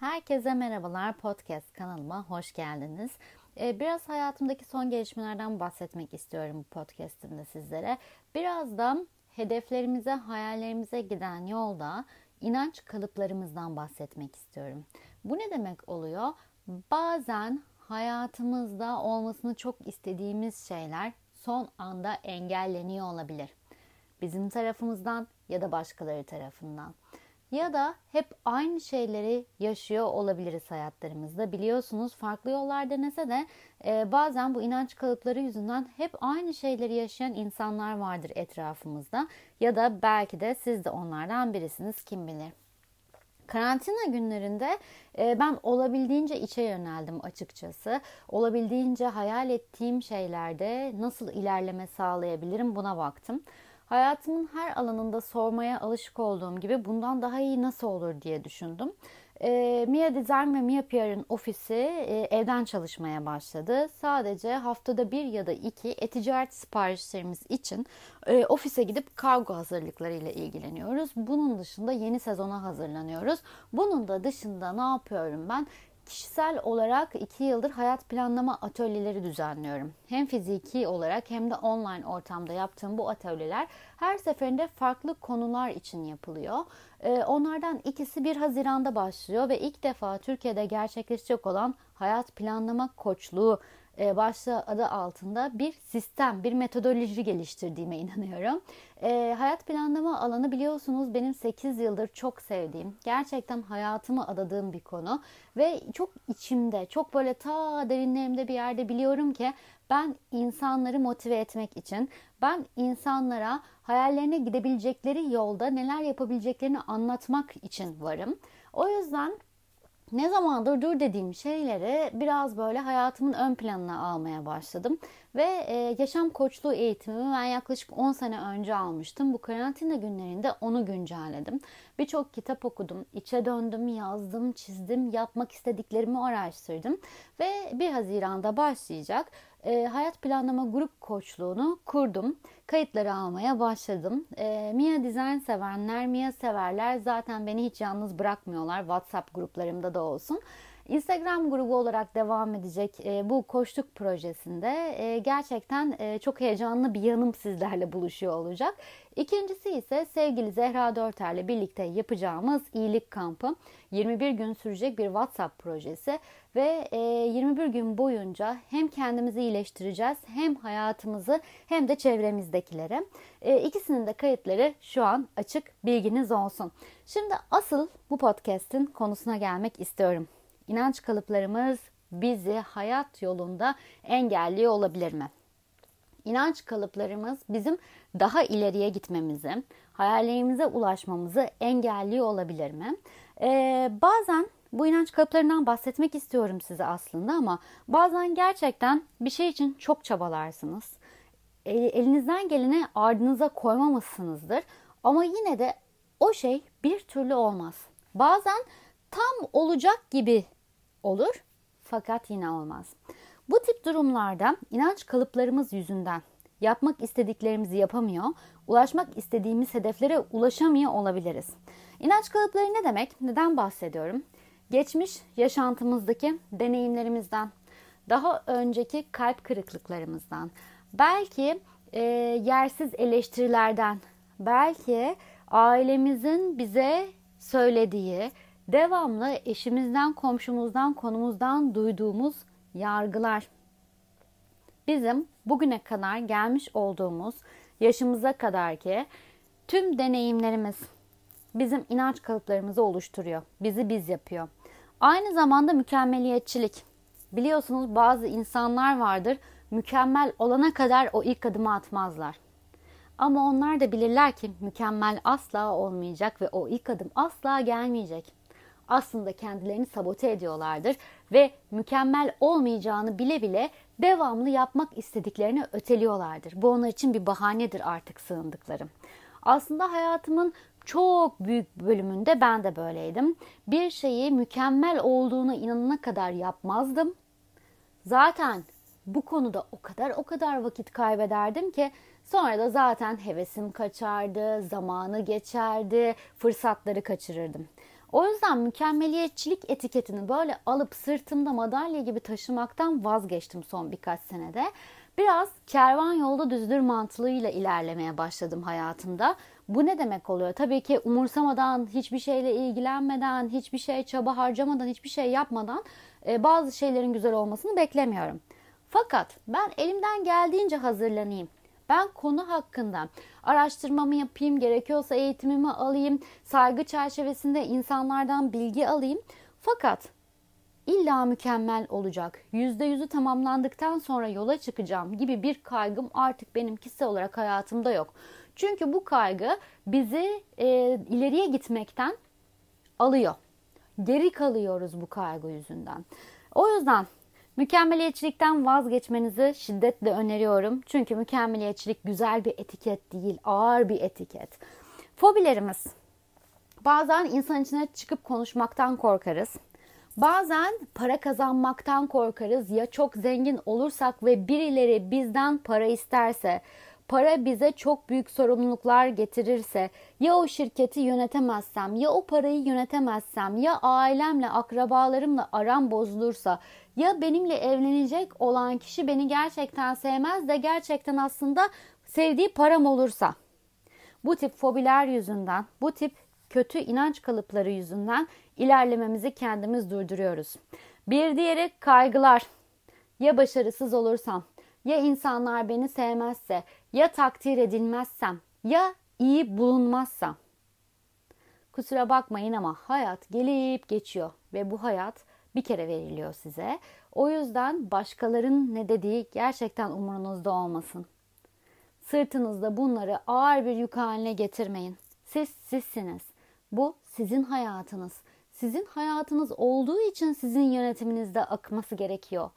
Herkese merhabalar podcast kanalıma hoş geldiniz. Ee, biraz hayatımdaki son gelişmelerden bahsetmek istiyorum bu podcastimde sizlere. Biraz da hedeflerimize, hayallerimize giden yolda inanç kalıplarımızdan bahsetmek istiyorum. Bu ne demek oluyor? Bazen hayatımızda olmasını çok istediğimiz şeyler son anda engelleniyor olabilir. Bizim tarafımızdan ya da başkaları tarafından ya da hep aynı şeyleri yaşıyor olabiliriz hayatlarımızda. Biliyorsunuz farklı yollar denese de e, bazen bu inanç kalıpları yüzünden hep aynı şeyleri yaşayan insanlar vardır etrafımızda. Ya da belki de siz de onlardan birisiniz kim bilir. Karantina günlerinde e, ben olabildiğince içe yöneldim açıkçası. Olabildiğince hayal ettiğim şeylerde nasıl ilerleme sağlayabilirim buna baktım. Hayatımın her alanında sormaya alışık olduğum gibi bundan daha iyi nasıl olur diye düşündüm. E, Mia Design ve Mia PR'ın ofisi e, evden çalışmaya başladı. Sadece haftada bir ya da iki e-ticaret siparişlerimiz için e, ofise gidip kargo hazırlıklarıyla ilgileniyoruz. Bunun dışında yeni sezona hazırlanıyoruz. Bunun da dışında ne yapıyorum ben? Kişisel olarak iki yıldır hayat planlama atölyeleri düzenliyorum. Hem fiziki olarak hem de online ortamda yaptığım bu atölyeler her seferinde farklı konular için yapılıyor. Ee, onlardan ikisi 1 Haziran'da başlıyor ve ilk defa Türkiye'de gerçekleşecek olan hayat planlama koçluğu başlığı adı altında bir sistem, bir metodoloji geliştirdiğime inanıyorum. E, hayat planlama alanı biliyorsunuz benim 8 yıldır çok sevdiğim, gerçekten hayatımı adadığım bir konu ve çok içimde, çok böyle ta derinlerimde bir yerde biliyorum ki ben insanları motive etmek için, ben insanlara hayallerine gidebilecekleri yolda neler yapabileceklerini anlatmak için varım. O yüzden ne zamandır dur dediğim şeyleri biraz böyle hayatımın ön planına almaya başladım. Ve e, yaşam koçluğu eğitimimi ben yaklaşık 10 sene önce almıştım. Bu karantina günlerinde onu güncelledim. Birçok kitap okudum, içe döndüm, yazdım, çizdim, yapmak istediklerimi araştırdım. Ve 1 Haziran'da başlayacak e, hayat planlama grup koçluğunu kurdum. Kayıtları almaya başladım. E, Mia Design sevenler, Mia severler zaten beni hiç yalnız bırakmıyorlar. WhatsApp gruplarımda da olsun. Instagram grubu olarak devam edecek e, bu koştuk projesinde e, gerçekten e, çok heyecanlı bir yanım sizlerle buluşuyor olacak. İkincisi ise sevgili Zehra Dörter'le birlikte yapacağımız iyilik kampı. 21 gün sürecek bir WhatsApp projesi ve 21 gün boyunca hem kendimizi iyileştireceğiz hem hayatımızı hem de çevremizdekilere. İkisinin de kayıtları şu an açık bilginiz olsun. Şimdi asıl bu podcast'in konusuna gelmek istiyorum. İnanç kalıplarımız bizi hayat yolunda engelliyor olabilir mi? İnanç kalıplarımız bizim daha ileriye gitmemizi, hayallerimize ulaşmamızı engelliyor olabilir mi? Ee, bazen bu inanç kalıplarından bahsetmek istiyorum size aslında ama bazen gerçekten bir şey için çok çabalarsınız. E, elinizden geleni ardınıza koymamışsınızdır ama yine de o şey bir türlü olmaz. Bazen tam olacak gibi olur fakat yine olmaz. Bu tip durumlarda inanç kalıplarımız yüzünden yapmak istediklerimizi yapamıyor, ulaşmak istediğimiz hedeflere ulaşamıyor olabiliriz. İnanç kalıpları ne demek? Neden bahsediyorum? Geçmiş yaşantımızdaki deneyimlerimizden, daha önceki kalp kırıklıklarımızdan, belki e, yersiz eleştirilerden, belki ailemizin bize söylediği, devamlı eşimizden, komşumuzdan, konumuzdan duyduğumuz yargılar bizim bugüne kadar gelmiş olduğumuz yaşımıza kadar ki tüm deneyimlerimiz bizim inanç kalıplarımızı oluşturuyor. Bizi biz yapıyor. Aynı zamanda mükemmeliyetçilik. Biliyorsunuz bazı insanlar vardır mükemmel olana kadar o ilk adımı atmazlar. Ama onlar da bilirler ki mükemmel asla olmayacak ve o ilk adım asla gelmeyecek aslında kendilerini sabote ediyorlardır ve mükemmel olmayacağını bile bile devamlı yapmak istediklerini öteliyorlardır. Bu onlar için bir bahanedir artık sığındıklarım. Aslında hayatımın çok büyük bölümünde ben de böyleydim. Bir şeyi mükemmel olduğuna inanana kadar yapmazdım. Zaten bu konuda o kadar o kadar vakit kaybederdim ki sonra da zaten hevesim kaçardı, zamanı geçerdi, fırsatları kaçırırdım. O yüzden mükemmeliyetçilik etiketini böyle alıp sırtımda madalya gibi taşımaktan vazgeçtim son birkaç senede. Biraz kervan yolda düzdür mantığıyla ilerlemeye başladım hayatımda. Bu ne demek oluyor? Tabii ki umursamadan, hiçbir şeyle ilgilenmeden, hiçbir şey çaba harcamadan, hiçbir şey yapmadan e, bazı şeylerin güzel olmasını beklemiyorum. Fakat ben elimden geldiğince hazırlanayım. Ben konu hakkında araştırmamı yapayım, gerekiyorsa eğitimimi alayım, saygı çerçevesinde insanlardan bilgi alayım. Fakat illa mükemmel olacak, yüzde yüzü tamamlandıktan sonra yola çıkacağım gibi bir kaygım artık benim kişisel olarak hayatımda yok. Çünkü bu kaygı bizi e, ileriye gitmekten alıyor. Geri kalıyoruz bu kaygı yüzünden. O yüzden mükemmeliyetçilikten vazgeçmenizi şiddetle öneriyorum. Çünkü mükemmeliyetçilik güzel bir etiket değil, ağır bir etiket. Fobilerimiz. Bazen insan içine çıkıp konuşmaktan korkarız. Bazen para kazanmaktan korkarız. Ya çok zengin olursak ve birileri bizden para isterse, para bize çok büyük sorumluluklar getirirse, ya o şirketi yönetemezsem, ya o parayı yönetemezsem, ya ailemle, akrabalarımla aram bozulursa, ya benimle evlenecek olan kişi beni gerçekten sevmez de gerçekten aslında sevdiği param olursa. Bu tip fobiler yüzünden, bu tip kötü inanç kalıpları yüzünden ilerlememizi kendimiz durduruyoruz. Bir diğeri kaygılar. Ya başarısız olursam, ya insanlar beni sevmezse, ya takdir edilmezsem, ya iyi bulunmazsam. Kusura bakmayın ama hayat gelip geçiyor ve bu hayat bir kere veriliyor size. O yüzden başkalarının ne dediği gerçekten umurunuzda olmasın. Sırtınızda bunları ağır bir yük haline getirmeyin. Siz sizsiniz. Bu sizin hayatınız. Sizin hayatınız olduğu için sizin yönetiminizde akması gerekiyor.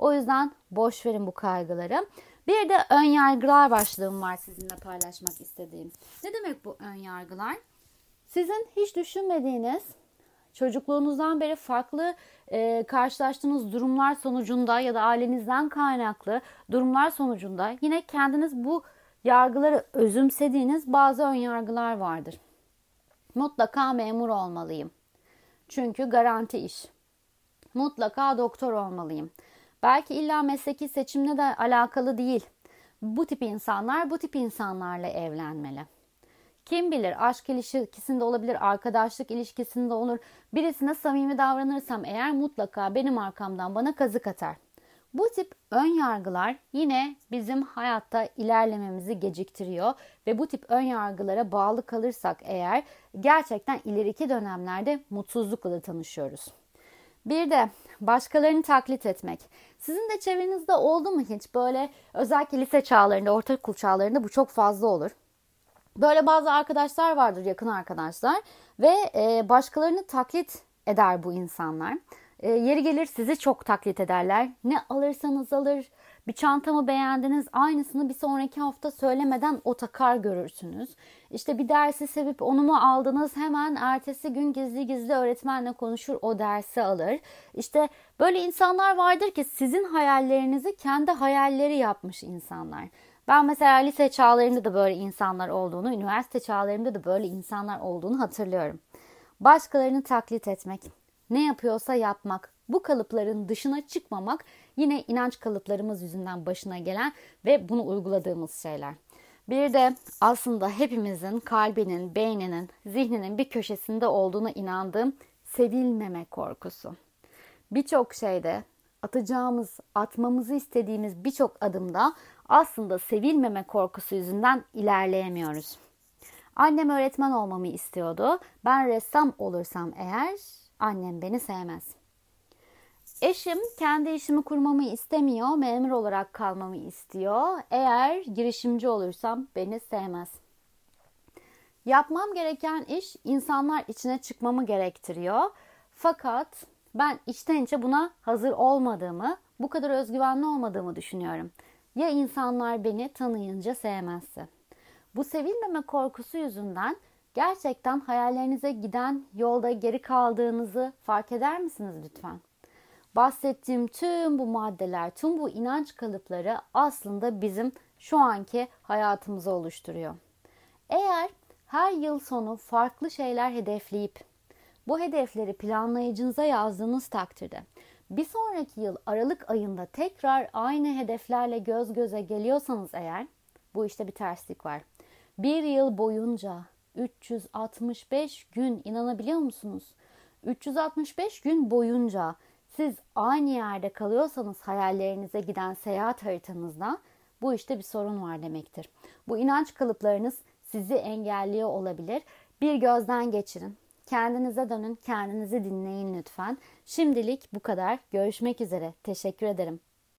O yüzden boş verin bu kaygıları. Bir de ön yargılar başlığım var sizinle paylaşmak istediğim. Ne demek bu ön yargılar? Sizin hiç düşünmediğiniz, çocukluğunuzdan beri farklı e, karşılaştığınız durumlar sonucunda ya da ailenizden kaynaklı durumlar sonucunda yine kendiniz bu yargıları özümsediğiniz bazı ön yargılar vardır. Mutlaka memur olmalıyım. Çünkü garanti iş. Mutlaka doktor olmalıyım. Belki illa mesleki seçimle de alakalı değil. Bu tip insanlar bu tip insanlarla evlenmeli. Kim bilir aşk ilişkisinde olabilir, arkadaşlık ilişkisinde olur. Birisine samimi davranırsam eğer mutlaka benim arkamdan bana kazık atar. Bu tip ön yargılar yine bizim hayatta ilerlememizi geciktiriyor ve bu tip ön yargılara bağlı kalırsak eğer gerçekten ileriki dönemlerde mutsuzlukla da tanışıyoruz. Bir de başkalarını taklit etmek. Sizin de çevrenizde oldu mu hiç böyle özellikle lise çağlarında, ortaokul çağlarında bu çok fazla olur. Böyle bazı arkadaşlar vardır yakın arkadaşlar ve e, başkalarını taklit eder bu insanlar. E, yeri gelir sizi çok taklit ederler. Ne alırsanız alır. Bir çantamı beğendiniz aynısını bir sonraki hafta söylemeden o takar görürsünüz. İşte bir dersi sevip onu mu aldınız hemen ertesi gün gizli gizli öğretmenle konuşur o dersi alır. İşte böyle insanlar vardır ki sizin hayallerinizi kendi hayalleri yapmış insanlar. Ben mesela lise çağlarımda da böyle insanlar olduğunu, üniversite çağlarımda da böyle insanlar olduğunu hatırlıyorum. Başkalarını taklit etmek, ne yapıyorsa yapmak, bu kalıpların dışına çıkmamak yine inanç kalıplarımız yüzünden başına gelen ve bunu uyguladığımız şeyler. Bir de aslında hepimizin kalbinin, beyninin, zihninin bir köşesinde olduğuna inandığım sevilmeme korkusu. Birçok şeyde atacağımız, atmamızı istediğimiz birçok adımda aslında sevilmeme korkusu yüzünden ilerleyemiyoruz. Annem öğretmen olmamı istiyordu. Ben ressam olursam eğer annem beni sevmez. Eşim kendi işimi kurmamı istemiyor, memur olarak kalmamı istiyor. Eğer girişimci olursam beni sevmez. Yapmam gereken iş insanlar içine çıkmamı gerektiriyor. Fakat ben içten içe buna hazır olmadığımı, bu kadar özgüvenli olmadığımı düşünüyorum. Ya insanlar beni tanıyınca sevmezse? Bu sevilmeme korkusu yüzünden gerçekten hayallerinize giden yolda geri kaldığınızı fark eder misiniz lütfen? Bahsettiğim tüm bu maddeler, tüm bu inanç kalıpları aslında bizim şu anki hayatımızı oluşturuyor. Eğer her yıl sonu farklı şeyler hedefleyip Bu hedefleri planlayıcınıza yazdığınız takdirde bir sonraki yıl Aralık ayında tekrar aynı hedeflerle göz göze geliyorsanız eğer bu işte bir terslik var. Bir yıl boyunca 365 gün inanabiliyor musunuz? 365 gün boyunca siz aynı yerde kalıyorsanız hayallerinize giden seyahat haritanızda bu işte bir sorun var demektir. Bu inanç kalıplarınız sizi engelliyor olabilir. Bir gözden geçirin. Kendinize dönün, kendinizi dinleyin lütfen. Şimdilik bu kadar. Görüşmek üzere. Teşekkür ederim.